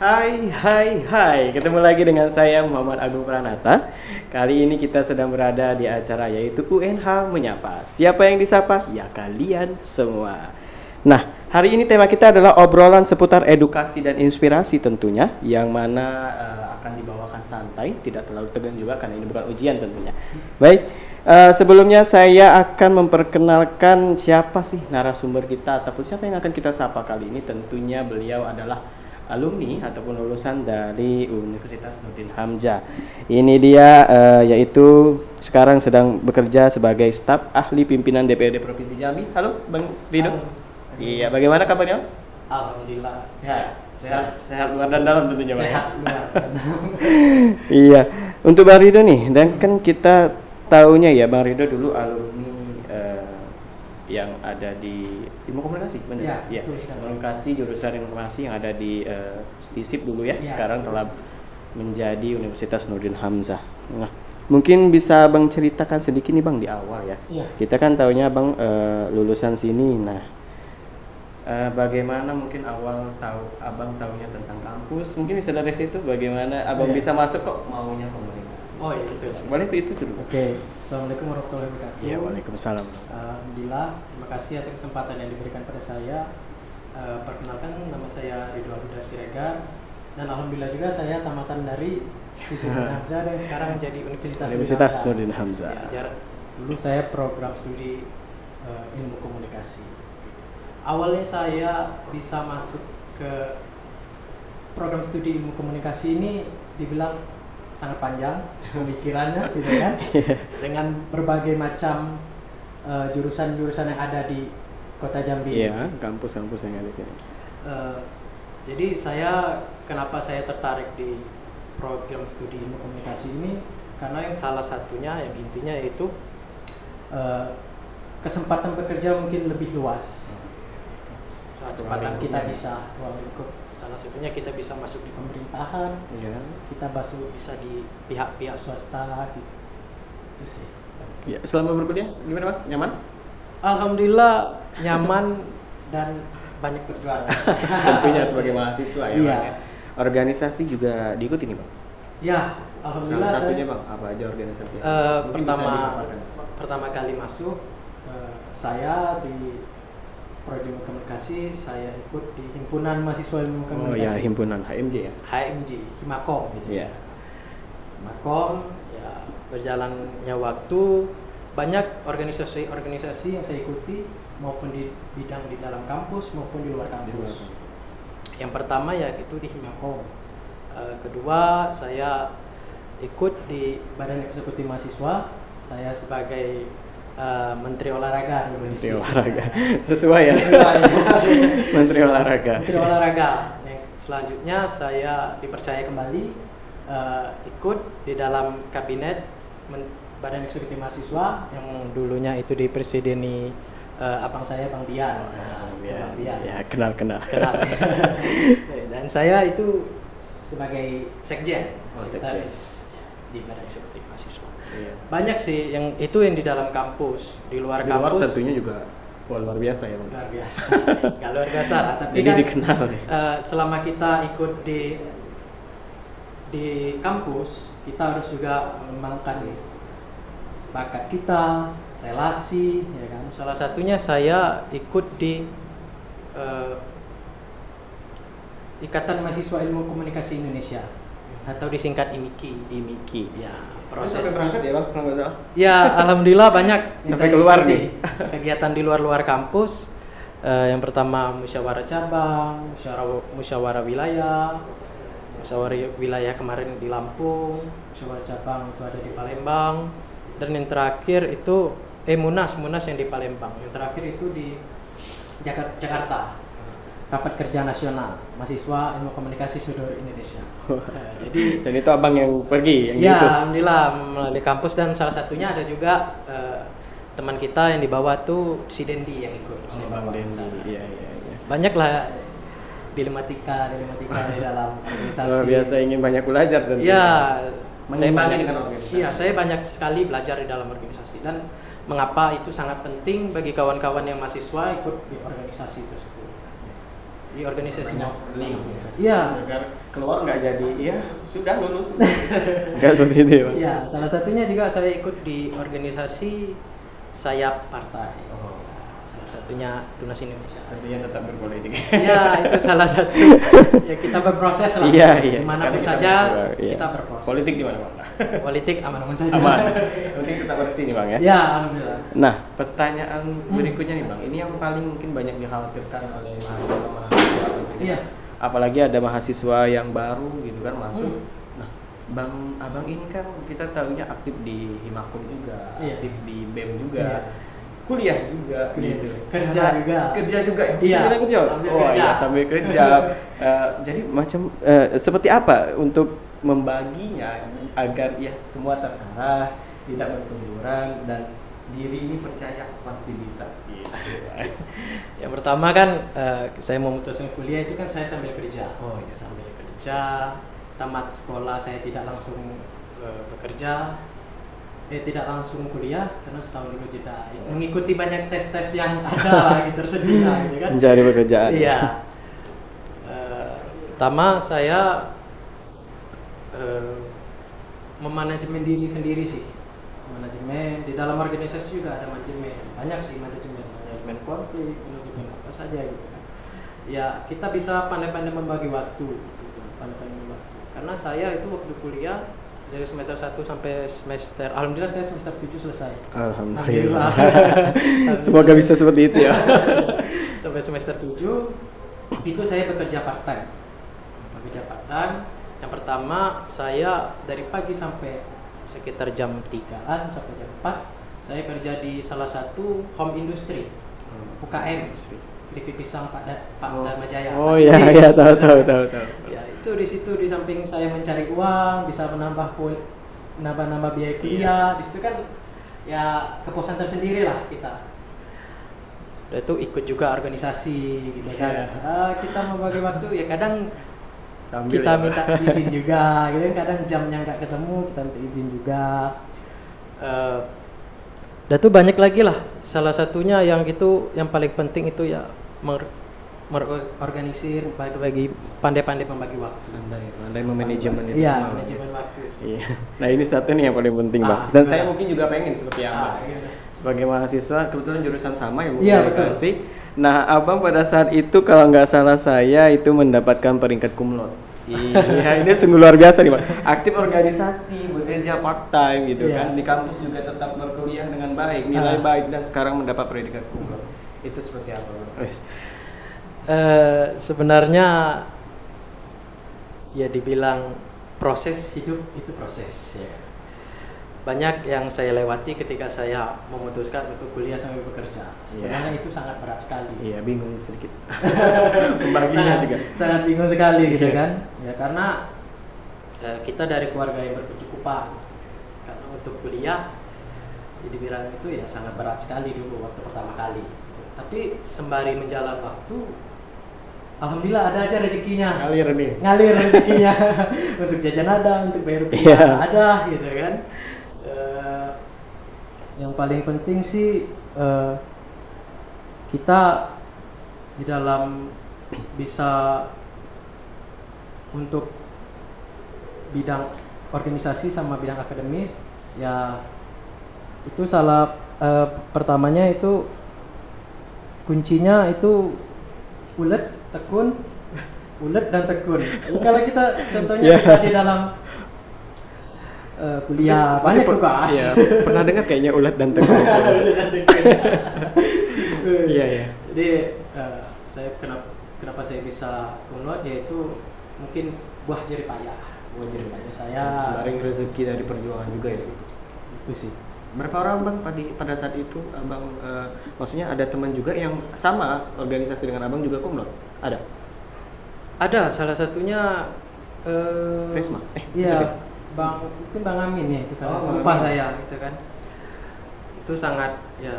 Hai, hai, hai. Ketemu lagi dengan saya Muhammad Agung Pranata. Kali ini kita sedang berada di acara yaitu UNH Menyapa. Siapa yang disapa? Ya kalian semua. Nah, hari ini tema kita adalah obrolan seputar edukasi dan inspirasi tentunya, yang mana uh, akan dibawakan santai, tidak terlalu tegang juga karena ini bukan ujian tentunya. Baik, uh, sebelumnya saya akan memperkenalkan siapa sih narasumber kita ataupun siapa yang akan kita sapa kali ini. Tentunya beliau adalah alumni ataupun lulusan dari Universitas Nurdin Hamzah. Ini dia uh, yaitu sekarang sedang bekerja sebagai staf ahli pimpinan DPRD Provinsi Jambi. Halo, Bang Rido. Iya, bagaimana kabarnya? Alhamdulillah sehat. Sehat, sehat luar dan dalam tentunya, Bang. ya? Sehat luar dan dalam. iya. Untuk Bang Rido nih, dan kan kita tahunya ya Bang Rido dulu alumni yang ada di ilmu komunikasi, benar? Ya, betul sekali. Komunikasi jurusan informasi yang ada di eh, STISIP dulu ya. Ya, Sekarang telah menjadi Universitas Nurdin Hamzah. Nah, mungkin bisa Bang ceritakan sedikit nih Bang di awal ya. Iya. Kita kan tahunya Bang eh, lulusan sini. Nah, eh, bagaimana mungkin awal tahu Abang tahunya tentang kampus? Mungkin bisa dari situ bagaimana Abang Iya. bisa masuk kok maunya komunikasi. Oh, iya, betul. itu. Boleh itu itu dulu. Oke, Assalamualaikum warahmatullahi wabarakatuh. Iya, Waalaikumsalam. Alhamdulillah, terima kasih atas kesempatan yang diberikan pada saya. Eh, perkenalkan nama saya Ridwan Huda Siregar dan alhamdulillah juga saya tamatan dari Stisi Hamzah dan sekarang menjadi Universitas Universitas Hamzah. Nurdin Hamzah. Ya, jar- dulu saya program studi eh, ilmu komunikasi. Awalnya saya bisa masuk ke program studi ilmu komunikasi ini dibilang sangat panjang pemikirannya gitu kan dengan berbagai macam eh, jurusan-jurusan yang ada di kota Jambi. Iya, kampus-kampus yang ada di sini. Eh, jadi saya kenapa saya tertarik di program studi ilmu komunikasi ini karena yang salah satunya yang intinya yaitu eh, kesempatan bekerja mungkin lebih luas. Kesempatan kita lingkupnya. bisa ruang lingkup. Salah satunya kita bisa masuk di pemerintahan, Iya. kita masuk bisa di pihak-pihak swasta gitu. Itu sih. Ya, selama berkuliah gimana Bang? Nyaman? Alhamdulillah nyaman dan banyak perjuangan. Tentunya sebagai mahasiswa ya, Iya. Ya. Organisasi juga diikuti nih, Bang. Ya, alhamdulillah Salah satunya, saya, Bang, apa aja organisasi? Mungkin bisa pertama pertama kali masuk eh, saya di program komunikasi saya ikut di himpunan mahasiswa ilmu Oh ya, komunikasi himpunan HMJ ya. HMJ Himakom gitu Iya. Himakom ya berjalannya waktu banyak organisasi-organisasi yang saya ikuti maupun di bidang di dalam kampus maupun di luar Di luar kampus. Yang pertama ya itu di Himakom. Eh, kedua saya ikut di Badan Eksekutif Mahasiswa. Saya sebagai eh, Menteri Olahraga dulu Menteri olahraga. Sesuai ya. Sesuai. Menteri olahraga. Menteri Olahraga. Yang selanjutnya saya dipercaya kembali eh, ikut di dalam kabinet Men- Badan Eksekutif Mahasiswa yang dulunya itu dipresideni eh, abang saya Bang Dian. Nah, itu Ya, Bang Dian. ya, kenal kenal. kenal. Dan saya itu sebagai sekjen, Oh, sekretaris di Badan Eksekutif. Iya. Banyak sih yang itu yang di dalam kampus, di luar Di luar kampus tentunya juga wah, luar biasa ya, Bang. luar biasa. Gak luar biasa lah, tapi Jadi kan dikenal nih. eh, selama kita ikut di di kampus, kita harus juga mengembangkan bakat kita, relasi, ya kan. Salah satunya saya ikut di eh, Ikatan Mahasiswa Ilmu Komunikasi Indonesia atau disingkat IMIKI. Imiki. Ya, Proses proses. berangkat ya, Bang, kalau nggak salah. Ya, alhamdulillah banyak Sampai keluar nih. Kegiatan di luar-luar kampus. Eh, yang pertama musyawarah cabang, musyawarah, musyawarah wilayah, musyawarah wilayah kemarin di Lampung, musyawarah cabang itu ada di Palembang, dan yang terakhir itu eh Munas, Munas yang di Palembang. Yang terakhir itu di Jakar- Jakarta. Rapat Kerja Nasional Mahasiswa Ilmu Komunikasi Seluruh Indonesia. Eh, jadi Dan itu abang yang pergi, yang ya, diutus. alhamdulillah melalui kampus dan salah satunya ada juga eh, teman kita yang dibawa tuh si Dendi yang ikut. Oh, Bang Dendi. Iya, iya, iya. Banyak lah dilematika, dilematika di dalam organisasi. Luar biasa ingin banyak belajar tentunya. Ya, saya banyak dengan organisasi. Iya, saya banyak sekali belajar di dalam organisasi dan mengapa itu sangat penting bagi kawan-kawan yang mahasiswa ikut di organisasi tersebut. Di organisasinya. Iya. agar keluar nggak jadi ya sudah lulus nggak seperti itu ya Bang? Iya, salah satunya juga saya ikut di organisasi sayap partai. Oh. Salah satunya Tunas Indonesia. tentunya tetap berpolitik Ya, itu salah satu. Ya kita berproses lah. iya iya Di mana pun Karena saja kita, iya. kita berproses. politik di mana bang Politik aman-aman saja. aman penting tetap bersih nih bang ya Ya, alhamdulillah. Nah, pertanyaan berikutnya nih Bang, ini yang paling mungkin banyak dikhawatirkan oleh mahasiswa-mahasiswa. Iya. Apalagi ada mahasiswa yang baru gitu kan masuk. Hmm. Nah, Bang Abang ini kan kita tahunya aktif di Himakum juga, Iya. aktif di BEM juga. Iya. Kuliah juga Kuliah. gitu. Kerja juga. Kerja juga. Iya, Sambil kerja. sambil oh, kerja. Iya, sambil kerja. Eh, jadi macam eh, seperti apa untuk membaginya agar ya semua terarah, tidak bertumburan dan diri ini percaya aku pasti bisa gitu. Yang pertama kan eh, saya memutuskan kuliah itu kan saya sambil kerja. Oh, iya. Sambil kerja, tamat sekolah saya tidak langsung eh, bekerja. Eh tidak langsung kuliah karena setahun dulu jeda. Mengikuti banyak tes-tes yang ada lagi tersedia gitu kan. Mencari pekerjaan. Iya. Eh, pertama saya eh, memanajemen diri sendiri sih. Manajemen di dalam organisasi juga ada manajemen. Banyak sih manajemen, manajemen konflik, manajemen apa saja gitu kan. Ya kita bisa pandai-pandai membagi waktu, gitu. pandai-pandai membagi waktu. Karena saya itu waktu kuliah dari semester 1 sampai semester alhamdulillah saya semester 7 selesai. Alhamdulillah. Semoga bisa seperti itu ya. sampai semester 7 itu saya bekerja part time bekerja part time yang pertama saya dari pagi sampai sekitar jam 3an sampai jam 4 saya kerja di salah satu home industry UKM keripik pisang Pak Da- Pak Oh. Dharma Jaya Oh iya iya tahu tahu tahu tahu. ya itu di situ di samping saya mencari uang bisa menambah pul nambah nambah biaya kuliah. Di situ kan ya kepuasan tersendiri lah kita. Itu ikut juga organisasi gitu kan. Iya. Ah, kita membagi waktu ya kadang Sambil kita ya, minta izin juga gitu kan kadang jamnya nggak ketemu kita minta izin juga Eh, dan tuh banyak lagi lah salah satunya yang itu yang paling penting itu ya mer- merorganisir bagi-bagi pandai-pandai membagi waktu Pandai, pandai memanajemen itu iya semua. manajemen waktu sih Iya. Nah ini satu nih yang paling penting bang. Ah, Dan saya mungkin juga pengen seperti abang. Ah, gimana? Sebagai mahasiswa kebetulan jurusan sama yang Iya, betul. Nah abang pada saat itu kalau nggak salah saya itu mendapatkan peringkat kumlot. Iya, ini sungguh luar biasa nih bang. Aktif organisasi, bekerja part time gitu Iya. kan. Di kampus juga tetap berkuliah dengan baik, nilai Ah. baik dan sekarang mendapat peringkat kumlot. Itu seperti apa bang? Wes. Eh, sebenarnya ya dibilang proses hidup itu proses ya. Banyak yang saya lewati ketika saya memutuskan untuk kuliah sambil bekerja. Sebenarnya itu sangat berat sekali. Iya bingung sedikit. Membaginya juga. sangat bingung sekali gitu Iya. kan. Ya karena eh, kita dari keluarga yang berkecukupan. Karena untuk kuliah ya dibilang itu ya sangat berat sekali dulu waktu pertama kali. gitu. Tapi sembari menjalan waktu Alhamdulillah ada aja rezekinya Ngalir nih. ngalir rezekinya untuk jajan ada untuk bayar rupiah Iya. ada gitu kan Eh, yang paling penting sih eh, kita di dalam bisa untuk bidang organisasi sama bidang akademis ya itu salah eh, pertamanya itu kuncinya itu ulet tekun ulet dan tekun kalau kita contohnya Yeah. kita di dalam eh, kuliah Seperti- banyak seperti tugas Iya, pernah dengar kayaknya ulat dan dan tekun. Iya, iya. jadi eh, saya kenapa kenapa saya bisa kumlot yaitu mungkin buah jerih payah buah jerih payah saya Sembari rezeki dari perjuangan juga ya. itu sih Berapa orang bang pada pada saat itu abang eh, maksudnya ada teman juga yang sama organisasi dengan abang juga kumlot? Ada? ada salah satunya eh Risma? Eh, iya ya? Bang mungkin bang Amin ya itu kan Oh, lupa Amin. saya gitu kan itu sangat ya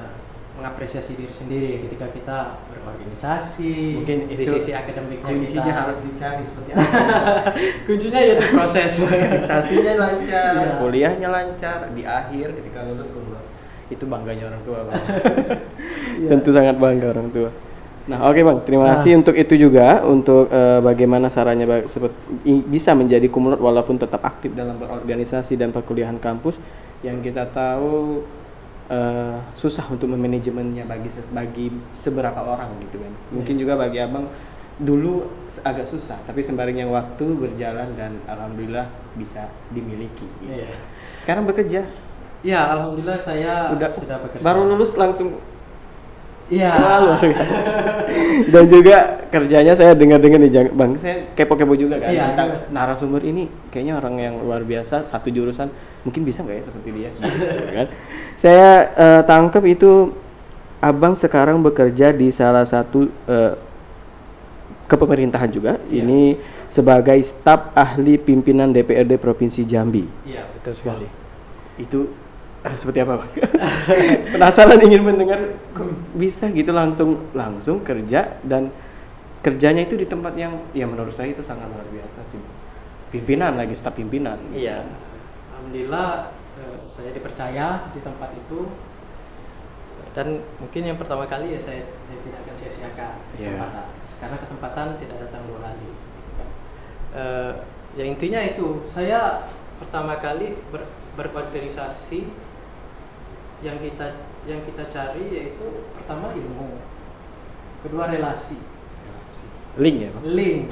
mengapresiasi diri sendiri ketika kita berorganisasi Mungkin di itu sisi akademiknya Kuncinya kita harus dicari seperti apa? kuncinya yaitu proses Organisasinya lancar, Iya. kuliahnya lancar, di akhir ketika lulus kumlot. Itu bangganya orang tua bang. Iya. Tentu sangat bangga orang tua. Nah, oke Bang, terima Nah. kasih untuk itu juga untuk eh, bagaimana i- bisa menjadi kumlot walaupun tetap aktif dalam berorganisasi dan perkuliahan kampus yang kita tahu eh, susah untuk memanajemennya bagi se- bagi seberapa orang gitu kan. Mungkin juga bagi Abang dulu agak susah, tapi sembarinya waktu berjalan dan alhamdulillah bisa dimiliki. gitu. Iya. Sekarang bekerja, Ya, alhamdulillah saya udah sudah bekerja. baru lulus langsung Iya. Wah, luar biasa. Dan juga kerjanya saya dengar-dengar nih Bang, saya kepo-kepo juga kan Iya, tentang iya. narasumber ini kayaknya orang yang luar biasa satu jurusan mungkin bisa nggak ya seperti dia gitu kan. Saya eh, tangkap itu Abang sekarang bekerja di salah satu eh, kepemerintahan juga. Iya. Ini sebagai staf ahli pimpinan DPRD Provinsi Jambi. Iya, betul sekali. Itu seperti apa Bang? Penasaran ingin mendengar kok bisa gitu langsung langsung kerja dan kerjanya itu di tempat yang ya menurut saya itu sangat luar biasa sih. Pimpinan lagi staf pimpinan. Iya. Alhamdulillah eh, saya dipercaya di tempat itu dan mungkin yang pertama kali ya saya saya tidak akan sia-siakan Iya. kesempatan karena kesempatan tidak datang dua kali. gitu kan. Eh, ya intinya itu saya pertama kali ber, berorganisasi yang kita yang kita cari yaitu pertama ilmu, kedua relasi, Link ya, Bang? link,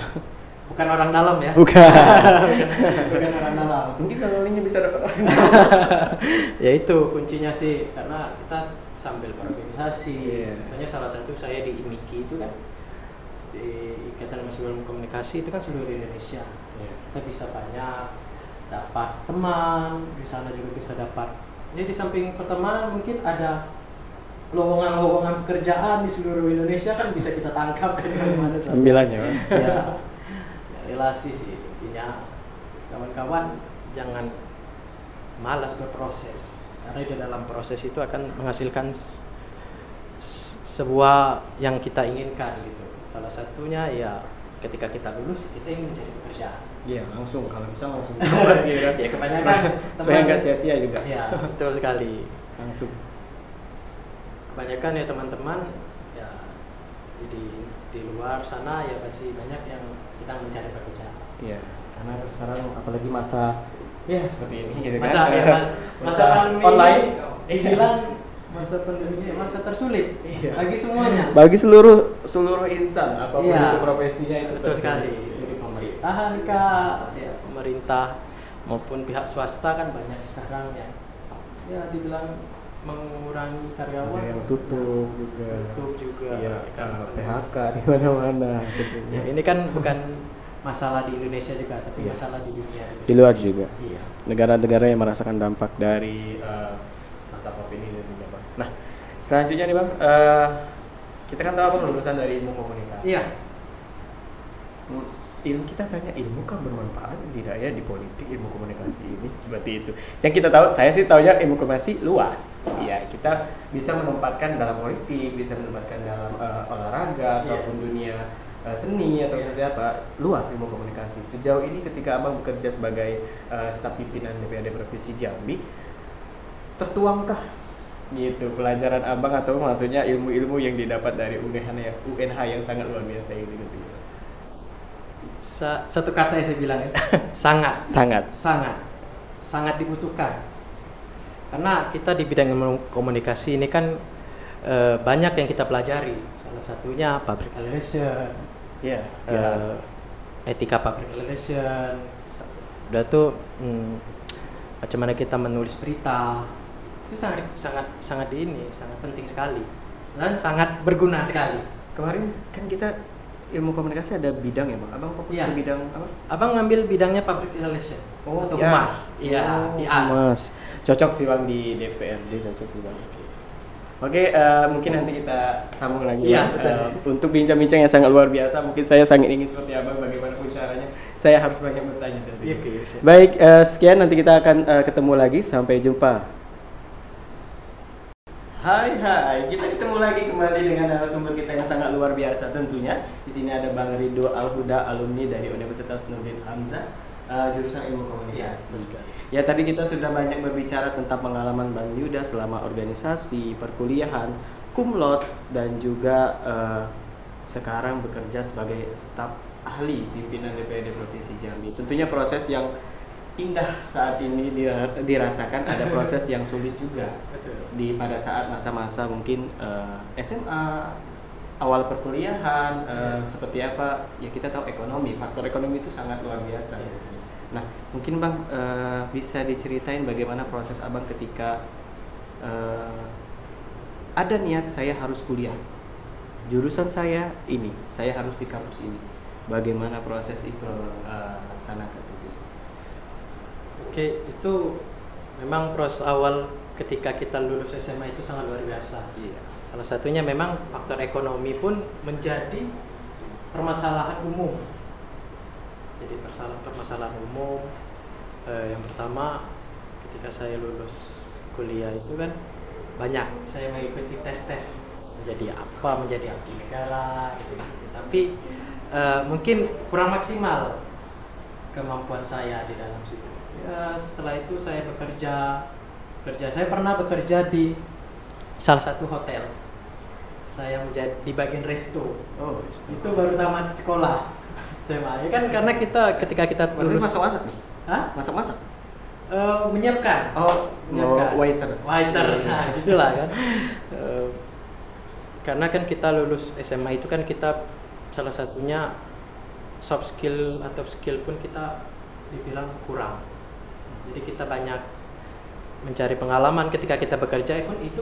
bukan orang dalam ya, Bukan. bukan, orang dalam. Mungkin kalau linknya bisa dapat orang. ya itu kuncinya sih karena kita sambil berorganisasi Iya. contohnya salah satu saya di IMIKI itu kan di Ikatan Mahasiswa Ilmu Komunikasi itu kan seluruh Indonesia Iya. kita bisa banyak dapat teman di sana juga bisa dapat ya di samping pertemanan mungkin ada lowongan-lowongan pekerjaan di seluruh Indonesia kan bisa kita tangkap dari mana saja. Sembilannya, Bang. ya, ya, relasi sih intinya. Kawan-kawan jangan malas berproses karena di dalam proses itu akan menghasilkan sebuah yang kita inginkan gitu. Salah satunya ya ketika kita lulus kita ingin mencari pekerjaan Iya, langsung kalau bisa langsung keluar gitu kan. Ya, kebanyakan Supaya- nggak sia-sia juga. ya betul sekali Langsung. kebanyakan ya teman-teman ya di di luar sana ya pasti banyak yang sedang mencari pekerjaan Iya, karena sekarang apalagi masa ya seperti ini gitu masa kan. ya, ma- masa pandemi online. dibilang masa pandemi masa tersulit Iya. bagi semuanya Bagi seluruh seluruh insan apa pun Iya. itu profesinya itu betul tersulit. sekali pemerintahan kah ya pemerintah maupun pihak swasta kan banyak sekarang yang ya dibilang mengurangi karyawan Ada yang tutup juga. tutup juga Iya, uh, pandemi. PHK di mana-mana gitu. Ya, ini kan bukan masalah di Indonesia juga tapi Iya. masalah di dunia juga. Di luar juga. iya Negara-negara yang merasakan dampak dari uh, masa Covid ini tentunya, Bang. Nah, selanjutnya nih, Bang, uh, kita kan tahu Abang lulusan dari ilmu komunikasi. iya ilmu kita tanya ilmu kan bermanfaat tidak ya di politik ilmu komunikasi ini seperti itu yang kita tahu saya sih tahunya ilmu komunikasi luas ya kita bisa menempatkan dalam politik bisa menempatkan dalam eh, olahraga Iya. ataupun dunia eh, seni atau Iya. seperti apa luas ilmu komunikasi sejauh ini ketika abang bekerja sebagai eh, staf pimpinan DPRD provinsi Jambi tertuangkah gitu pelajaran abang atau maksudnya ilmu-ilmu yang didapat dari UNH yang UNH yang sangat luar biasa ini gitu ya. Sa- satu kata yang saya bilang ya sangat. Sangat. Sangat. Sangat dibutuhkan. Karena kita di bidang komunikasi ini kan eh, banyak yang kita pelajari. Salah satunya public relation ya eh, etika public relation udah tuh hmm, macam mana kita menulis berita. Itu sangat sangat sangat di ini sangat penting sekali. Dan sangat berguna sekali. Kemarin kan kita ilmu komunikasi ada bidang ya bang. Abang fokus Iya. ke bidang apa? abang ngambil bidangnya public relation atau ya. humas iya Oh, PR. humas. Cocok sih bang di DPRD cocok sih bang. Oke, eh, mungkin nanti kita sambung lagi Iya, Bang. betul. Eh, untuk bincang-bincang yang sangat luar biasa, mungkin saya sangat ingin seperti abang bagaimanapun caranya. Saya harus banyak bertanya tentunya. Oke, siap. Baik, eh, sekian nanti kita akan eh, ketemu lagi. Sampai jumpa. Hai hai, kita ketemu lagi kembali dengan narasumber kita yang sangat luar biasa tentunya. Di sini ada Bang Rido Alhuda, alumni dari Universitas Nurdin Hamzah, eh, jurusan Ilmu Komunikasi. Ya tadi kita sudah banyak berbicara tentang pengalaman Bang Yuda selama organisasi, perkuliahan, kumlot dan juga eh, sekarang bekerja sebagai staf ahli pimpinan DPRD Provinsi Jambi. Tentunya proses yang indah saat ini dira- dirasakan, ada proses yang sulit juga. Di pada saat masa-masa mungkin eh, SMA awal perkuliahan eh, seperti apa ya kita tahu ekonomi faktor ekonomi itu sangat luar biasa. Nah mungkin bang eh, bisa diceritain bagaimana proses abang ketika eh, ada niat saya harus kuliah. Jurusan saya ini saya harus di kampus ini. Bagaimana proses itu abang eh, laksanakan Oke, itu memang proses awal ketika kita lulus SMA itu sangat luar biasa. iya Salah satunya memang faktor ekonomi pun menjadi permasalahan umum. Jadi permasalahan permasalahan umum eh, yang pertama ketika saya lulus kuliah itu kan banyak saya mengikuti tes-tes menjadi apa menjadi abdi negara gitu. Tapi eh, mungkin kurang maksimal kemampuan saya di dalam situ. Ya setelah itu saya bekerja bekerja. Saya pernah bekerja di salah satu hotel. Saya menjadi di bagian resto. Oh itu baru tamat sekolah. Saya ya kan karena kita ketika kita lulus masak-masak nih? Hah? masak-masak Eh, menyiapkan. Oh menyiapkan. oh, waiters. Waiters Iya. nah gitulah kan. Eh, karena kan kita lulus SMA itu kan kita salah satunya soft skill atau skill pun kita dibilang kurang jadi kita banyak mencari pengalaman ketika kita bekerja pun itu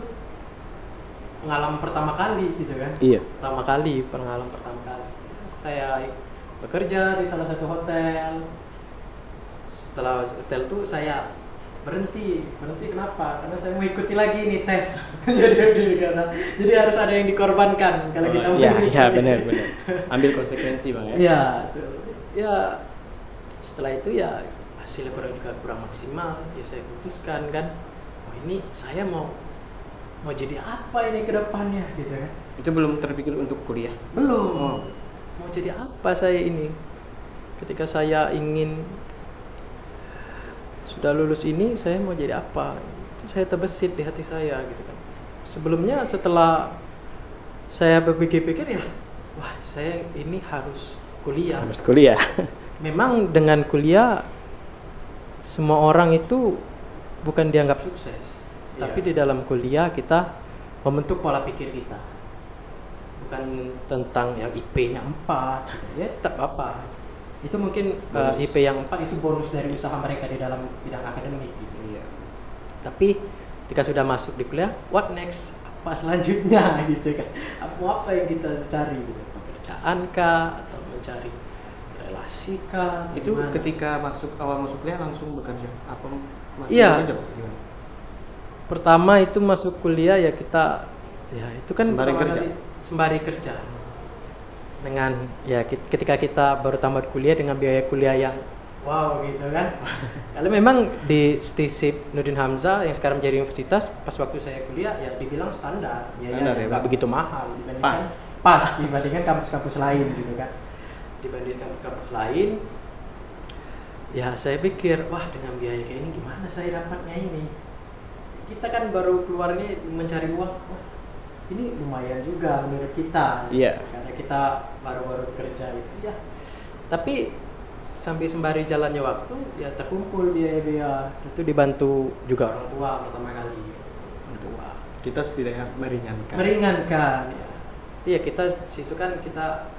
pengalaman pertama kali gitu kan iya pertama kali pengalaman pertama kali saya bekerja di salah satu hotel setelah hotel tuh saya berhenti berhenti kenapa karena saya mau ikuti lagi nih tes jadi negara jadi harus ada yang dikorbankan kalau kita mau ya, jadi ya abdi. benar benar. Ambil konsekuensi bang ya. ya tuh. ya setelah itu ya hasilnya kurang juga kurang maksimal ya saya putuskan kan. Oh ini saya mau mau jadi apa ini ke depannya gitu kan. Itu belum terpikir untuk kuliah. belum. Oh. mau jadi apa saya ini? Ketika saya ingin sudah lulus ini saya mau jadi apa? Itu saya terbesit di hati saya gitu kan. Sebelumnya setelah saya berpikir-pikir ya wah saya ini harus kuliah. Harus kuliah. memang dengan kuliah semua orang itu bukan dianggap sukses tapi Iya. di dalam kuliah kita membentuk pola pikir kita bukan tentang yang IP-nya 4 gitu. ya tak apa itu mungkin uh, Bonus. IP yang 4 itu bonus dari usaha mereka di dalam bidang akademik gitu Iya. tapi ketika sudah masuk di kuliah what next apa selanjutnya gitu kan apa apa yang kita cari gitu pekerjaan kah atau mencari relasi kah Itu gimana? ketika masuk awal masuk kuliah langsung bekerja. Apa masih Iya. bekerja? Gimana? pertama itu masuk kuliah ya kita ya itu kan Sembari kerja. kali sembari kerja dengan ya ketika kita baru tamat kuliah dengan biaya kuliah yang wow gitu kan kalau memang di Stisip Nurdin Hamzah yang sekarang menjadi universitas pas waktu saya kuliah ya dibilang standar Standar ya, nggak Pak? begitu mahal dibandingkan Pas. pas dibandingkan kampus-kampus lain gitu kan dibandingkan kampus lain ya saya pikir wah dengan biaya kayak ini gimana saya dapatnya ini kita kan baru keluar ini mencari uang wah ini lumayan juga menurut kita Iya. karena kita baru-baru bekerja gitu ya tapi sampai sembari jalannya waktu ya terkumpul biaya-biaya itu dibantu juga orang tua pertama kali orang tua Kita setidaknya meringankan. meringankan ya. Iya kita situ kan kita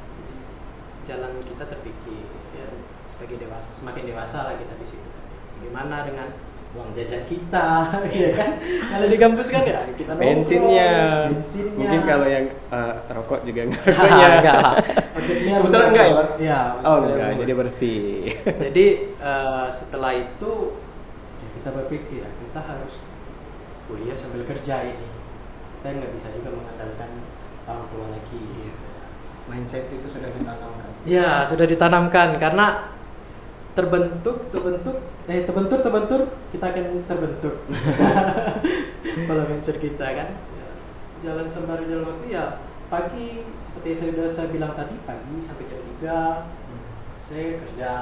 jalan kita terpikir ya sebagai dewasa semakin dewasa lah kita di situ. Bagaimana dengan uang jajan kita, ya kan? Kalau di kampus kan ya kita nongkrong, Bensinnya. bensinnya. Mungkin kalau yang eh, rokok juga enggak Hahaha, rokoknya. enggak lah. Kebetulan enggak ya, Pak? Iya. Oh, enggak, belum. jadi bersih. Jadi eh, setelah itu ya kita berpikir ah, kita harus kuliah sambil kerja ini. Kita nggak bisa juga mengandalkan orang tua lagi. gitu. Mindset itu sudah ditanamkan. Ya sudah ditanamkan karena terbentuk terbentuk eh terbentur terbentur kita akan terbentuk pola mindset kita kan Ya, jalan sembari jalan waktu ya pagi seperti yang sudah saya bilang tadi pagi sampai jam 3 saya kerja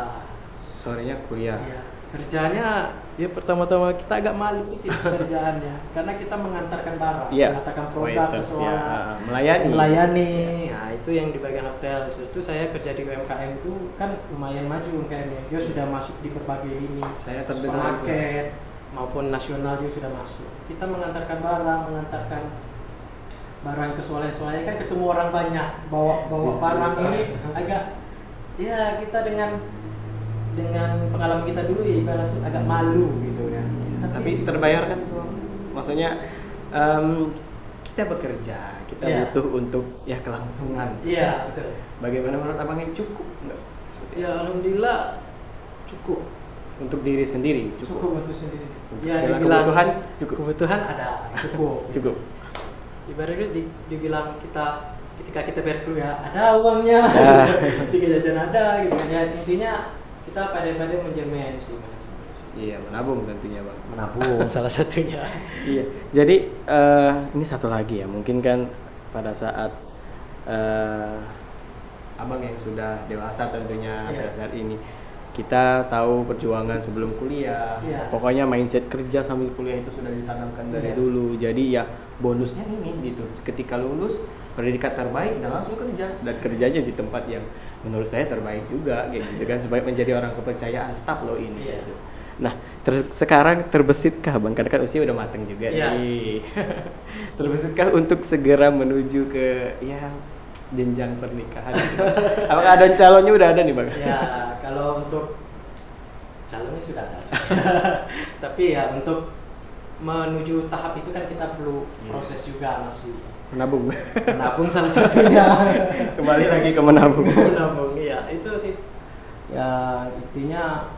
Sorenya kuliah. Iya, kerjanya ya pertama-tama kita agak malu kita kerjaannya karena kita mengantarkan barang, Iya. mengantarkan produk ke Waiters, ya. sekolah, Ah, melayani. melayani. Nah, itu yang di bagian hotel. Itu saya kerja di UMKM itu kan lumayan maju UMKM-nya. Dia sudah masuk di berbagai lini. Saya terdengar supermarket maupun nasional juga sudah masuk. Kita mengantarkan barang, mengantarkan barang ke swalayan-swalayan kan ketemu orang banyak bawa bawa barang ini agak ya kita dengan dengan pengalaman kita dulu ya ibarat agak malu gitu ya. Tapi terbayarkan tuh. Maksudnya em, kita bekerja, kita Iya. butuh untuk ya kelangsungan. Iya, betul. Bagaimana menurut abang ini cukup nggak? Ya alhamdulillah cukup. Untuk diri sendiri Cukup, cukup. untuk sendiri. Untuk Ya segala dibilang kebutuhan cukup. kebutuhan ada cukup. Cukup. Ibaratnya di, dibilang kita ketika kita bayar kuliah ada uangnya, Ya. ketika jajan ada gitu kan ya intinya kita pada-pada menjamin sih manajemen. Iya, menabung tentunya bang. menabung salah satunya. Iya. Jadi eh, ini satu lagi ya, mungkin kan pada saat eh, abang yang sudah dewasa tentunya Iya. pada saat ini kita tahu perjuangan sebelum kuliah. Iya. Pokoknya mindset kerja sambil kuliah itu sudah ditanamkan dari Iya. dulu. Jadi ya bonusnya ini gitu. Ketika lulus pendidikan terbaik dan langsung kerja dan kerjanya di tempat yang menurut saya terbaik juga kayak gitu kan supaya menjadi orang kepercayaan staf lo ini Iya. gitu. Nah, ter- sekarang terbesitkah Bang? Karena kan usia udah mateng juga Iya. nih. terbesitkah untuk segera menuju ke ya jenjang pernikahan? gitu? Apakah ada calonnya udah ada nih Bang? ya kalau untuk calonnya sudah ada sih. Tapi ya untuk menuju tahap itu kan kita perlu Iya. proses juga masih Menabung. menabung salah satunya. Kembali lagi ke menabung. menabung iya itu sih ya intinya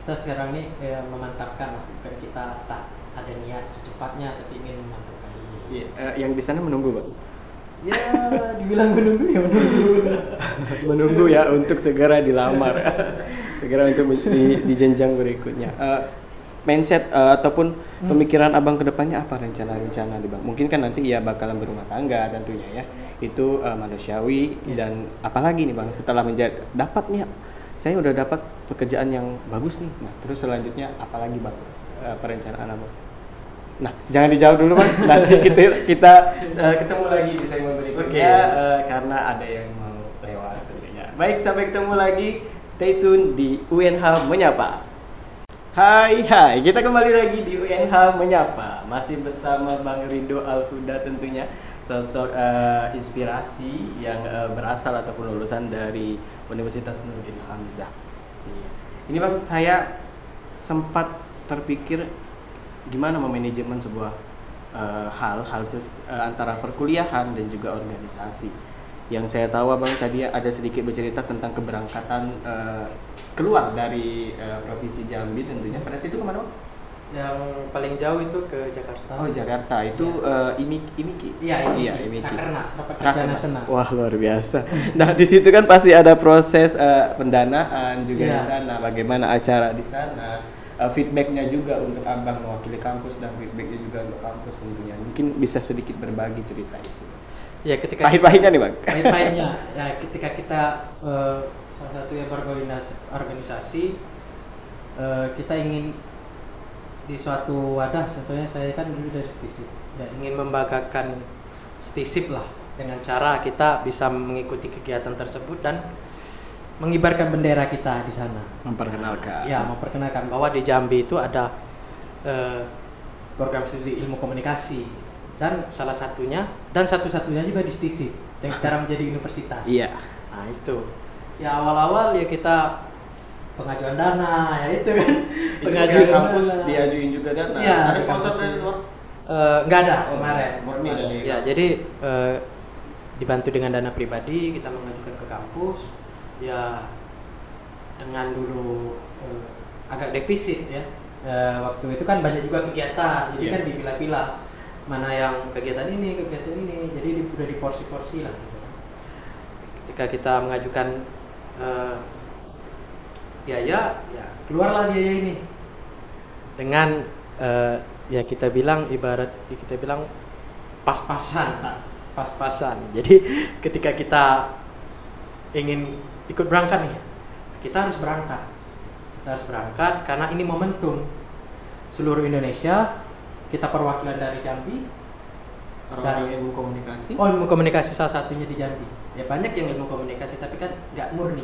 kita sekarang nih ya, memantapkan bukan kita tak ada niat secepatnya tapi ingin memantapkan ini Iya, eh, yang di sana menunggu Bang. Ya dibilang menunggu ya menunggu menunggu ya untuk segera dilamar. segera untuk di, di jenjang berikutnya. Eh, mindset eh, ataupun pemikiran abang ke depannya apa rencana-rencana di bang? Mungkin kan nanti ya bakalan berumah tangga tentunya ya. Itu eh, manusiawi dan apalagi nih bang setelah menjadi dapatnya saya udah dapat pekerjaan yang bagus nih. Nah terus selanjutnya apalagi bang eh, perencanaan abang? Nah jangan dijawab dulu bang. Nanti kita kita eh, ketemu lagi di segmen berikutnya Oke. eh, karena ada yang mau lewat tentunya. Baik sampai ketemu lagi. Stay tune di UNH menyapa. Hai hai, kita kembali lagi di UNH Menyapa Masih bersama Bang Rido Alhuda tentunya Sosok eh, inspirasi yang eh, berasal ataupun lulusan dari Universitas Nurdin Hamzah Iya. Ini Bang, saya sempat terpikir gimana memanajemen sebuah hal Hal eh, antara perkuliahan dan juga organisasi yang saya tahu abang tadi ada sedikit bercerita tentang keberangkatan eh, keluar dari eh, provinsi Jambi tentunya pada situ ke mana bang? yang paling jauh itu ke Jakarta Oh Jakarta itu eh, Imik Imiki. iya ini iya Imiki. Rakernas Rapat Kerja Rakernas. Nasional Wah luar biasa. Nah di situ kan pasti ada proses eh, pendanaan juga Iya. di sana. Bagaimana acara di sana, eh, feedbacknya juga untuk abang mewakili kampus dan feedbacknya juga untuk kampus tentunya. Mungkin bisa sedikit berbagi cerita itu. ya ketika Pahit-pahitnya nih bang. pahit-pahitnya ya ketika kita eh, salah satu yang berkoordinasi organisasi eh, kita ingin di suatu wadah contohnya saya kan dulu dari stisip ya ingin membanggakan stisip lah dengan cara kita bisa mengikuti kegiatan tersebut dan mengibarkan bendera kita di sana Memperkenalkan. ya memperkenalkan bahwa di Jambi itu ada eh, program studi ilmu komunikasi dan salah satunya dan satu-satunya juga di STISIP yang sekarang menjadi universitas. Iya. Nah itu ya awal-awal ya kita pengajuan dana ya itu kan Itu pengajuan kampus dana. diajuin juga dana. Iya, ada sponsor dari luar? Eh, nggak ada Oh, kemarin. murni dari Ya jadi eh, dibantu dengan dana pribadi kita mengajukan ke kampus ya dengan dulu eh, agak defisit ya. Eh, waktu itu kan banyak juga kegiatan jadi Iya. kan dipilah-pilah. Mana yang kegiatan ini kegiatan ini jadi di, udah diporsi-porsi lah gitu. Ketika kita mengajukan eh, biaya ya keluarlah biaya ini. Dengan eh, ya kita bilang ibarat kita bilang pas-pasan pas-pasan. Jadi ketika kita ingin ikut berangkat nih kita harus berangkat kita harus berangkat karena ini momentum seluruh Indonesia kita perwakilan dari Jambi Dan- ilmu komunikasi. Oh, ilmu komunikasi salah satunya di Jambi. Ya banyak yang ilmu komunikasi tapi kan nggak murni.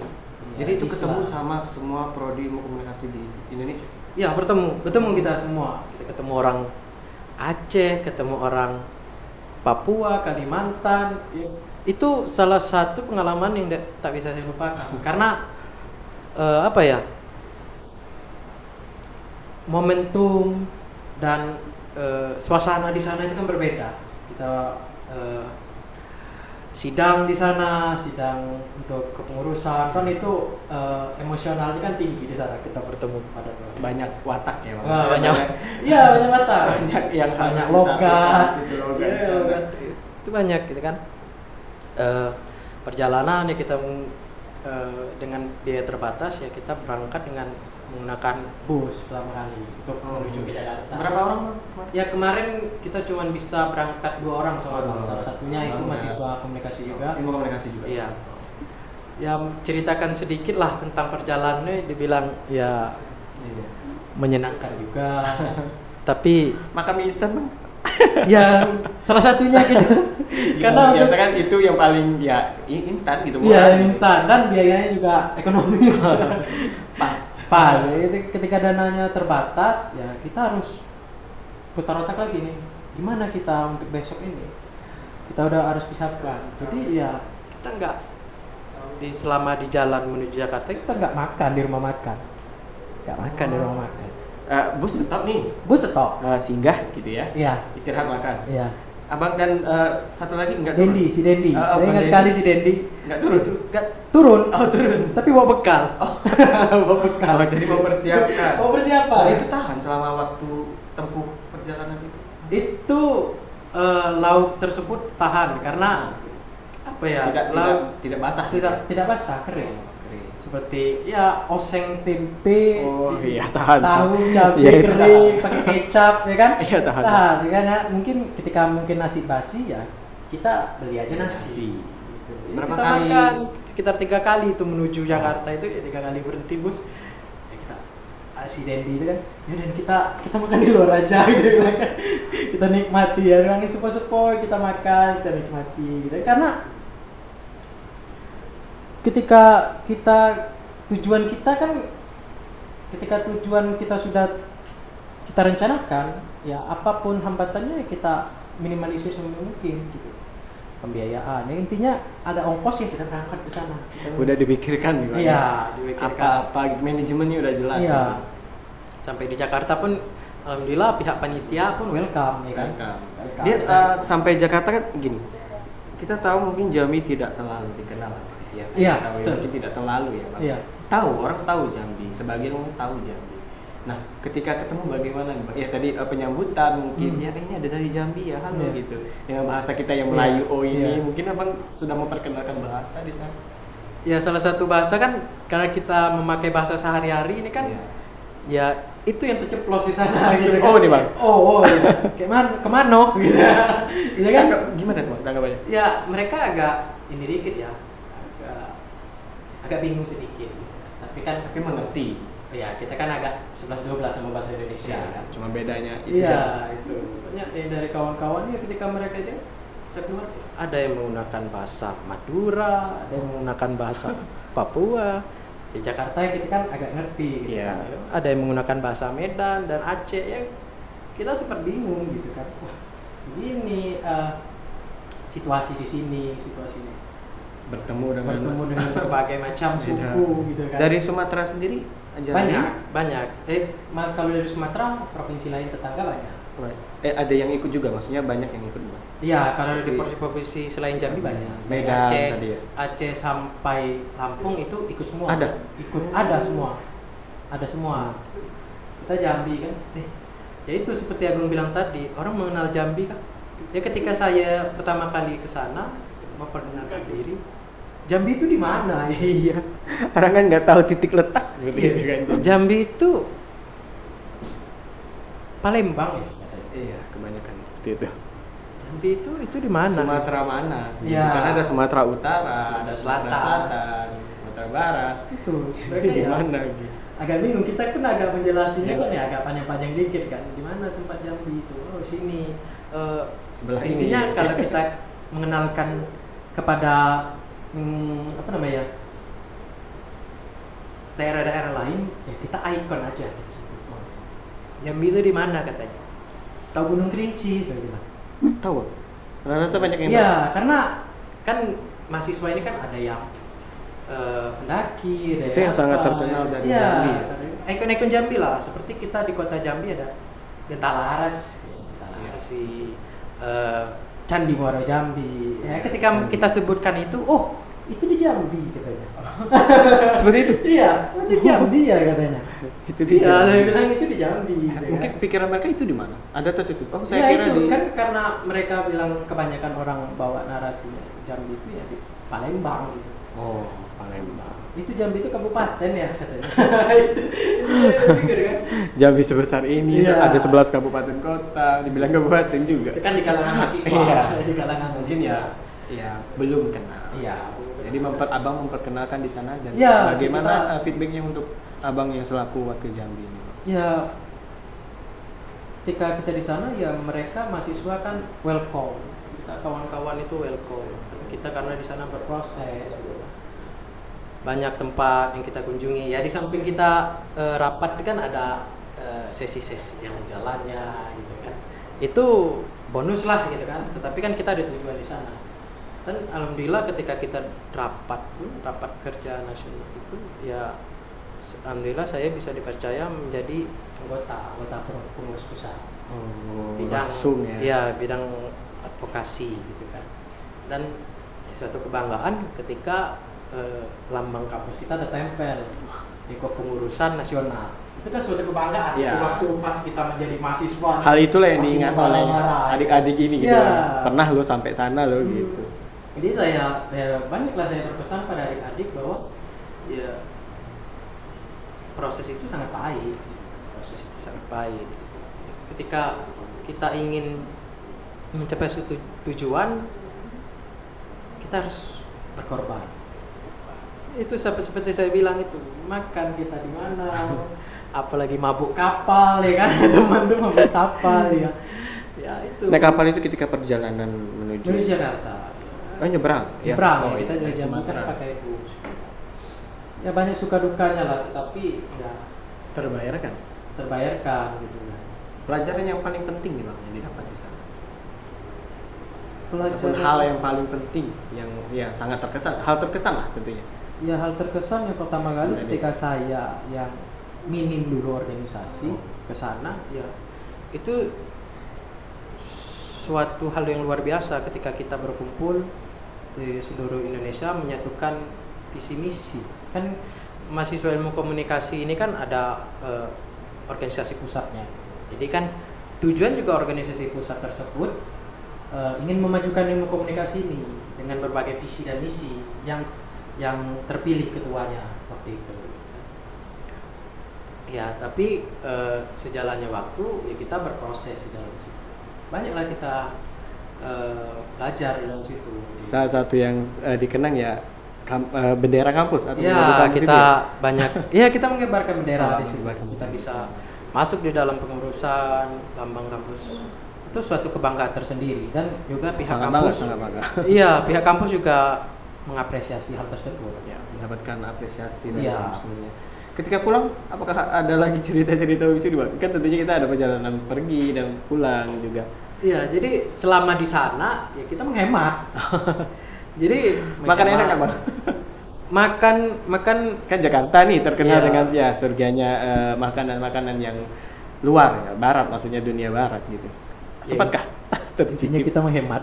Jadi itu Ya, ketemu Islam. sama semua prodi ilmu komunikasi di Indonesia. Ya bertemu, bertemu kita semua. Kita ketemu orang Aceh, ketemu orang Papua, Kalimantan. Ya, Itu salah satu pengalaman yang tak bisa saya lupakan. Karena eh, apa ya? Momentum dan eh, suasana di sana itu kan berbeda. Kita eh, sidang di sana, sidang untuk kepengurusan kan itu eh, emosionalnya kan tinggi di sana kita bertemu kepada Banyak watak ya. Wah, banyak. Iya, banyak mata. Banyak yang banyak logat. Iya, logat. Itu banyak gitu kan. Eh, perjalanan ya kita eh, dengan biaya terbatas ya kita berangkat dengan menggunakan bus pertama kali untuk Oh, menuju ke Jakarta. Berapa orang kemarin? Ya kemarin kita cuma bisa berangkat dua orang sama Oh, Bang. Salah satunya itu Bang, mahasiswa komunikasi juga. Ilmu komunikasi juga. Iya. Ya ceritakan sedikit lah tentang perjalanannya dibilang ya Iya. menyenangkan juga. Tapi Makan mie instan Bang. ya salah satunya gitu. Karena biasa untuk kan itu yang paling ya instan gitu. Iya, murah. instan dan biayanya juga ekonomis. Pas. Pas, itu ketika dananya terbatas, ya kita harus putar otak lagi nih. Gimana kita untuk besok ini? Kita udah harus pisahkan. Jadi ya kita nggak di selama di jalan menuju Jakarta kita nggak makan di rumah makan, nggak makan di rumah makan. Eh, bus tetap nih Bus stop. eh, singgah gitu ya. Iya, Istirahat makan. iya. Abang dan eh, satu lagi enggak turun? Dendi, si Dendi. Ah, Saya ingat sekali si Dendi. Nggak turun? Itu nggak turun. Oh, turun. Tapi bawa bekal. bawa bekal. Oh, jadi mau persiapkan. Mau persiapan. Oh, itu tahan selama waktu tempuh perjalanan itu. itu eh, lauk tersebut tahan karena apa ya tidak, tidak, lauk tidak basah. tidak tidak basah Kering. Seperti ya oseng tempe Oh, iya, tahan. tahu cabai Iya, itu kering pakai kecap ya kan Iya, tahan. tahan ya kan ya. mungkin ketika mungkin nasi basi ya kita beli aja nasi Nasi. Gitu. Ya, Berapa kita kali? makan sekitar tiga kali itu menuju Jakarta itu ya tiga kali berhenti bus ya kita si Dendi itu kan ya dan kita kita makan di luar aja gitu kan kita nikmati ya angin sepoi-sepoi kita makan kita nikmati gitu karena ketika kita tujuan kita kan ketika tujuan kita sudah kita rencanakan ya apa pun hambatannya ya kita minimalisir semua mungkin gitu pembiayaan ya intinya ada ongkos yang kita berangkat ke sana Udah dipikirkan Bang. iya dipikirkan Apa-apa manajemennya udah jelas. iya gitu. sampai di Jakarta pun alhamdulillah pihak panitia pun welcome ya kan Welcome. Welcome. Dia uh, sampai Jakarta kan gini. Kita tahu mungkin Jambi tidak terlalu dikenal. Ya, saya tahu ya, betul. mungkin tidak terlalu ya, Bang. Iya. Tahu, orang tahu Jambi, sebagian orang tahu Jambi. Nah, ketika ketemu bagaimana? Ya tadi uh, penyambutan mungkin Hmm. ya ini ada dari Jambi ya, halo Iya. gitu. Dengan bahasa kita yang Iya, Melayu oh ini, iya. mungkin Abang sudah memperkenalkan bahasa di sana. ya salah satu bahasa kan karena kita memakai bahasa sehari-hari ini kan Iya. ya itu yang terceplos di sana gitu kan. oh nih, Bang. Oh, oh ya. Ke mana ke mana gitu. gitu kan? Gimana tuh, Bang? Tanggapannya? Ya, mereka agak ini dikit ya. Agak bingung sedikit gitu. Tapi kan Tapi mengerti. ya kita kan agak 11 12 sama bahasa Indonesia Ya, kan. cuma bedanya itu. Iya, itu. Banyak ya dari kawan-kawan ya ketika mereka aja kita keluar ada yang menggunakan bahasa Madura, ada yang menggunakan bahasa Papua. Di Jakarta ya kita kan agak ngerti gitu Iya. kan. Ada yang menggunakan bahasa Medan dan Aceh ya kita sempat bingung gitu kan. Wah, begini eh, situasi di sini, situasi ini. Bertemu dengan Bertemu dengan berbagai macam Beda. suku gitu kan. Dari Sumatera sendiri aja banyak, banyak. Eh, kalau dari Sumatera, provinsi lain tetangga banyak. Eh ada yang ikut juga, maksudnya banyak yang ikut Bang. Iya, kalau di provinsi-provinsi selain Jambi banyak. Dari Medan Aceh, tadi ya? Aceh sampai Lampung itu ikut semua. Ada? Ikut, ada semua. Ada semua. Kita Jambi kan. Eh, ya itu seperti Agung bilang tadi, orang mengenal Jambi kan. Ya ketika saya pertama kali ke sana memperkenalkan diri, Jambi itu di mana? Iya. Orang kan nggak tahu titik letak seperti itu kan. Jambi itu Palembang ya. Iya, kebanyakan seperti itu. Jambi itu itu di mana? Sumatera mana? Iya. Karena ada Sumatera Utara, Sumatera ada Selatan. Selatan, Sumatera Barat. Itu Itu mereka di ya mana gitu? agak bingung kita pun agak menjelasinya Iya. kan ya agak panjang-panjang dikit kan di mana tempat Jambi itu oh sini Eh, Sebelah ini. intinya kalau kita mengenalkan kepada hmm, apa namanya daerah-daerah lain ya kita ikon aja sebut oh, Jambi itu di mana katanya tahu Gunung Kerinci saya bilang Tahu. Rata-rata banyak yang Iya, karena kan mahasiswa ini kan ada yang eh, pendaki, ada Itu yang sangat terkenal dari Iya, Jambi ya? Ikon-ikon Jambi lah, seperti kita di kota Jambi ada Genta Laras, Genta Laras si eh, Candi Muaro Jambi. Ya, ketika Candi. kita sebutkan itu, oh itu di Jambi katanya. Seperti itu. iya, itu di Jambi ya katanya. Itu di Iya, saya Jambi. bilang itu di Jambi. Gitu, kan. Mungkin pikiran mereka itu di mana? Ada tertutup. Oh, saya ya kira itu di kan karena mereka bilang kebanyakan orang bawa narasi Jambi itu ya di Palembang gitu. Oh, Palembang. Itu Jambi itu kabupaten ya katanya. itu itu saya pikir kan. Jambi sebesar ini Iya. ada 11 kabupaten kota, dibilang kabupaten juga. Itu kan di kalangan mahasiswa. Iya. di kalangan mahasiswa. Mungkin ya ya belum kenal. Iya. Jadi memper, abang memperkenalkan di sana dan Iya, bagaimana kita- uh, feedbacknya untuk abang yang selaku wakil Jambi ini? Ya ketika kita di sana ya mereka mahasiswa kan welcome. Kita kawan-kawan itu welcome. Tapi kita karena di sana berproses gitu. banyak tempat yang kita kunjungi ya di samping kita eh, rapat kan ada eh, sesi-sesi jalan-jalannya gitu kan itu bonus lah gitu kan tetapi kan kita ada tujuan di sana dan alhamdulillah ketika kita rapat pun rapat kerja nasional itu ya alhamdulillah saya bisa dipercaya menjadi anggota anggota peng- pengurus pusat Oh, bidang langsung ya. ya bidang advokasi gitu kan dan suatu kebanggaan ketika eh, lambang kampus kita tertempel di kepengurusan nasional itu kan suatu kebanggaan Ya. itu waktu pas kita menjadi mahasiswa Hal itulah yang diingat oleh membara-bara. adik-adik ini gitu. Iya. Pernah lo sampai sana lo Hmm. gitu. Jadi saya ya banyaklah saya berpesan pada adik-adik bahwa ya proses itu sangat baik. Proses itu sangat baik. Ketika kita ingin mencapai suatu tujuan, kita harus berkorban. Itu seperti, seperti saya bilang itu makan kita di mana, apalagi mabuk kapal ya kan teman-teman mabuk kapal ya. Ya itu. Naik kapal itu ketika perjalanan menuju Menuju Jakarta. Oh, nyebrang. nyebrang Oh, ya, kita iya, dari Jambi Sumatera. kan pakai bus ya banyak suka dukanya lah tetapi ya terbayarkan. terbayarkan gitu kan Pelajaran yang paling penting nih bang yang didapat di sana. Ataupun pelajaran hal yang paling penting yang ya sangat terkesan, hal terkesan lah tentunya. ya hal terkesan yang pertama kali ketika saya yang minim dulu organisasi Oh. ke sana ya itu suatu hal yang luar biasa ketika kita berkumpul di seluruh Indonesia menyatukan visi misi. Kan mahasiswa ilmu komunikasi ini kan ada eh, organisasi pusatnya. Jadi kan tujuan juga organisasi pusat tersebut eh, ingin memajukan ilmu komunikasi ini dengan berbagai visi dan misi yang yang terpilih ketuanya waktu itu. Ya tapi eh, sejalannya waktu ya kita berproses dalam banyaklah kita eh, belajar di dalam situ Salah satu yang eh, dikenang ya kam- eh, bendera kampus atau ya kita ya? banyak ya kita mengibarkan bendera Oh, di situ kita bisa masuk di dalam pengurusan lambang kampus itu suatu kebanggaan tersendiri dan juga pihak sangat bangga, kampus sangat bangga. iya pihak kampus juga mengapresiasi hal tersebut ya, mendapatkan apresiasi dari Iya. semuanya. Ketika pulang, apakah ada lagi cerita-cerita lucu di? Kan tentunya kita ada perjalanan pergi dan pulang juga. Iya, jadi selama di sana ya kita menghemat. jadi Makan menghemat. enak nggak bang? Makan makan Kan Jakarta nih terkenal Iya. dengan ya surganya eh, makanan-makanan yang luar ya, barat maksudnya dunia barat gitu. Sempatkah intinya tercicip? kita menghemat.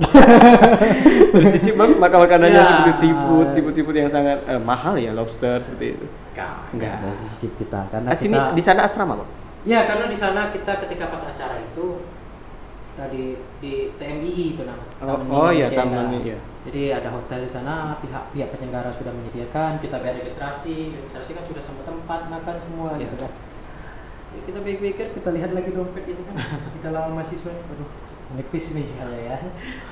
tercicip bang makan makanannya Ya. seperti seafood, seafood seafood yang sangat eh, mahal ya lobster seperti itu. Enggak. Sisip kita karena Ah, sini kita di sana asrama bang? Ya, karena di sana kita ketika pas acara itu kita di di TMII itu namanya. Oh, Taman oh iya, taman iya. Jadi ada hotel di sana, pihak pihak penyelenggara sudah menyediakan, kita bayar registrasi, registrasi kan sudah sama tempat makan semua Iya. gitu kan. Ya, kita pikir-pikir, kita lihat lagi dompet ini kan, kita lama mahasiswa, aduh menipis nih kalau ya.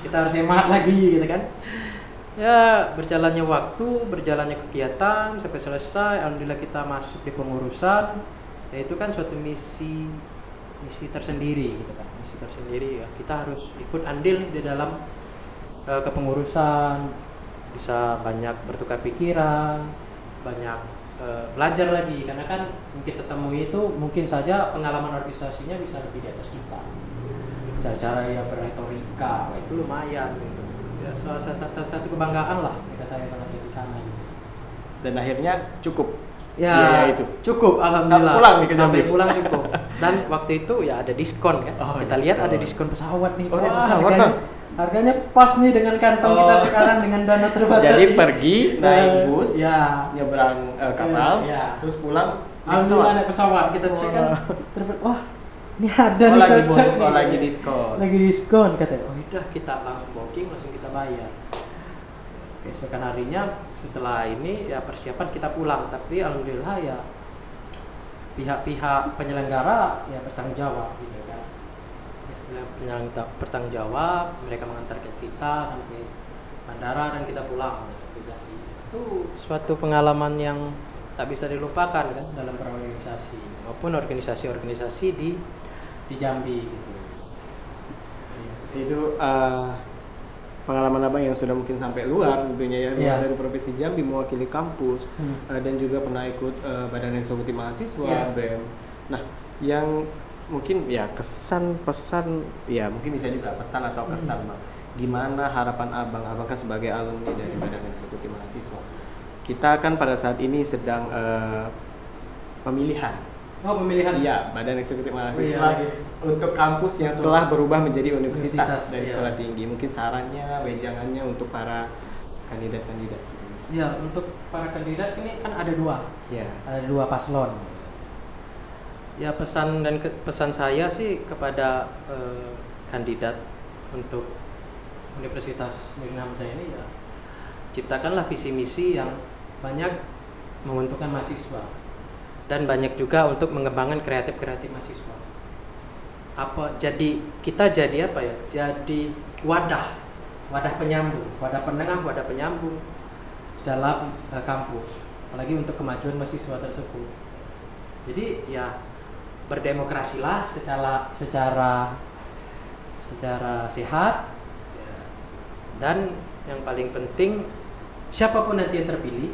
Kita harus hemat lagi gitu kan. ya berjalannya waktu berjalannya kegiatan sampai selesai alhamdulillah kita masuk di pengurusan ya itu kan suatu misi misi tersendiri gitu kan tersendiri ya. Kita harus ikut andil di dalam uh, kepengurusan. Bisa banyak bertukar pikiran banyak uh, belajar lagi. Karena kan yang kita temui itu mungkin saja pengalaman organisasinya bisa lebih di atas kita. Cara-cara yang berretorika itu lumayan gitu. Ya salah satu, kebanggaan lah ketika saya berada di sana gitu. dan akhirnya cukup ya, ya itu cukup alhamdulillah sampai pulang nih sampai pulang cukup dan waktu itu ya ada diskon kan oh, kita diskon. lihat ada diskon pesawat nih oh, Wah, pesawat harganya, harganya pas nih dengan kantong oh. kita sekarang dengan dana terbatas jadi pergi naik bus ya nyebrang uh, kapal uh, ya. terus pulang alhamdulillah naik pesawat kita cek kan wah ini ada oh, nih lagi cocok nih. Oh, lagi diskon. Lagi diskon katanya. Oh udah kita langsung booking langsung kita bayar. Keesokan harinya setelah ini ya persiapan kita pulang tapi alhamdulillah ya pihak-pihak penyelenggara ya bertanggung jawab gitu kan. Ya, penyelenggara bertanggung jawab, mereka mengantarkan kita sampai bandara dan kita pulang jadi. Itu suatu pengalaman yang tak bisa dilupakan kan dalam berorganisasi maupun organisasi-organisasi di di Jambi gitu. Itu uh, pengalaman abang yang sudah mungkin sampai luar tentunya ya luar yeah. dari provinsi Jambi mewakili kampus hmm. uh, dan juga pernah ikut uh, badan eksekutif mahasiswa yeah. BEM. Nah, yang mungkin ya kesan pesan ya mungkin bisa juga pesan atau kesan hmm. bang. Gimana harapan abang? Abang kan sebagai alumni dari badan eksekutif mahasiswa. Kita kan pada saat ini sedang uh, pemilihan Oh pemilihan? Iya, Badan Eksekutif Mahasiswa oh, iya, untuk kampus yang telah berubah menjadi universitas, universitas dari iya. sekolah tinggi. Mungkin sarannya, wejangannya untuk para kandidat-kandidat. Ya, untuk para kandidat ini kan ada dua. Ya. Ada dua paslon. Ya pesan dan ke, pesan saya sih kepada eh, kandidat untuk Universitas Negeri Hamzah ini ya ciptakanlah visi misi yang banyak menguntungkan mahasiswa dan banyak juga untuk mengembangkan kreatif kreatif mahasiswa. Apa jadi kita jadi apa ya? Jadi wadah. Wadah penyambung. Wadah penengah wadah penyambung dalam uh, kampus. Apalagi untuk kemajuan mahasiswa tersebut. Jadi ya berdemokrasilah secara secara secara sehat. Dan yang paling penting siapa pun nanti yang terpilih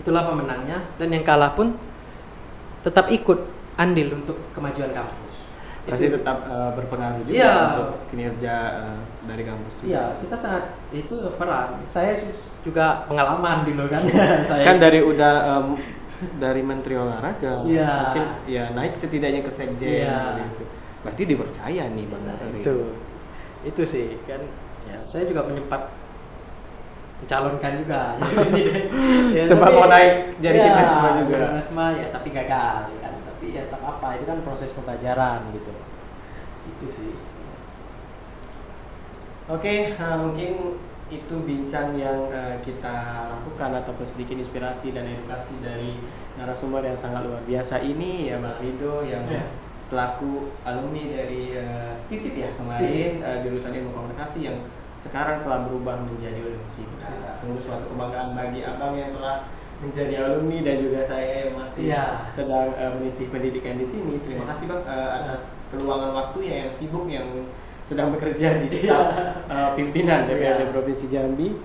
itulah pemenangnya dan yang kalah pun tetap ikut andil untuk kemajuan kampus. Pasti itu, tetap uh, berpengaruh juga ya, untuk kinerja uh, dari kampus. Iya, kita sangat itu peran. Saya juga pengalaman dulu kan. saya kan dari udah um, dari Menteri Olahraga, ya. mungkin ya naik setidaknya ke sekjen. Ya. Gitu. Berarti dipercaya nih bang. Nah, itu, itu sih kan. Ya, saya juga menyempat mencalonkan juga jadi presiden. ya, Sempat mau naik jadi ya, mahasiswa juga. Mahasiswa ya tapi gagal ya kan. Tapi ya tak apa itu kan proses pembelajaran gitu. Itu sih. Oke, uh, mungkin itu bincang yang uh, kita lakukan ataupun sedikit inspirasi dan edukasi dari narasumber yang sangat luar biasa ini ya Mbak Rido yang yeah. selaku alumni dari uh, STISIP ya kemarin uh, jurusan ilmu komunikasi yang sekarang telah berubah menjadi universitas. Tunggu suatu kebanggaan bagi abang yang telah menjadi alumni dan juga saya yang masih ya. sedang uh, meniti pendidikan di sini. Terima kasih bang uh, atas keluangan waktunya yang sibuk yang sedang bekerja di staf uh, pimpinan DPRD ya. Provinsi Jambi.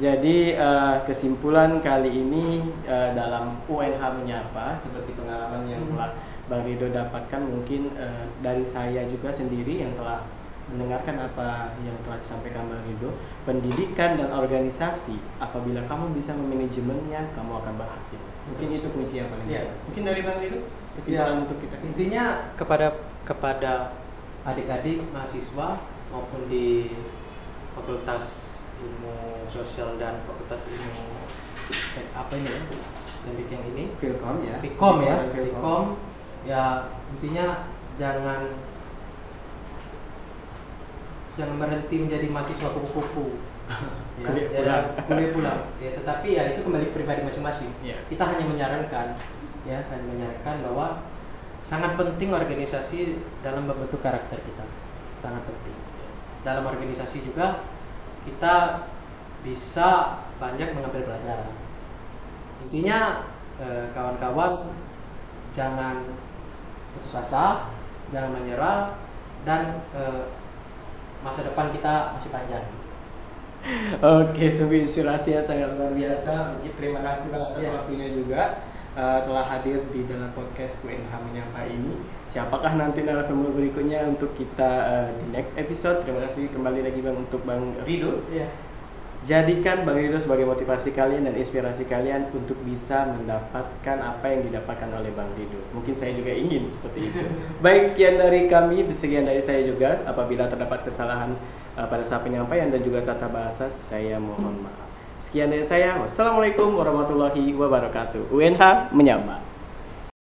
Jadi uh, kesimpulan kali ini uh, dalam UNH menyapa seperti pengalaman yang hmm. telah Bang Rido dapatkan mungkin uh, dari saya juga sendiri yang telah mendengarkan apa yang telah disampaikan Bang Rido, pendidikan dan organisasi apabila kamu bisa memanajemennya, kamu akan berhasil. Mungkin Betul. itu kunci yang paling ya. Mungkin dari Bang Rido kesimpulan ya. untuk kita. Intinya kepada kepada adik-adik mahasiswa maupun di Fakultas Ilmu Sosial dan Fakultas Ilmu apa ini ya? Teknik yang ini? Filkom ya. Filkom ya. Filkom. Ya intinya jangan jangan berhenti menjadi mahasiswa kupu-kupu ya, kuliah ya, pulang. kuliah pulang ya tetapi ya itu kembali ke pribadi masing-masing yeah. kita hanya menyarankan ya dan menyarankan bahwa sangat penting organisasi dalam membentuk karakter kita sangat penting dalam organisasi juga kita bisa banyak mengambil pelajaran. Intinya eh, kawan-kawan jangan putus asa, jangan menyerah dan eh, masa depan kita masih panjang. Oke, sungguh inspirasinya sangat luar biasa. Mungkin terima kasih Bang atas Ya. waktunya juga uh, telah hadir di dalam podcast UNH Menyapa ini. Siapakah nanti narasumber berikutnya untuk kita uh, di next episode? Terima kasih kembali lagi Bang untuk Bang Rido. Iya. Jadikan Bang Rido sebagai motivasi kalian dan inspirasi kalian untuk bisa mendapatkan apa yang didapatkan oleh Bang Rido. Mungkin saya juga ingin seperti itu. Baik, sekian dari kami, sekian dari saya juga. Apabila terdapat kesalahan uh, pada saat penyampaian dan juga tata bahasa, saya mohon maaf. Sekian dari saya. Wassalamualaikum warahmatullahi wabarakatuh. UNH menyapa.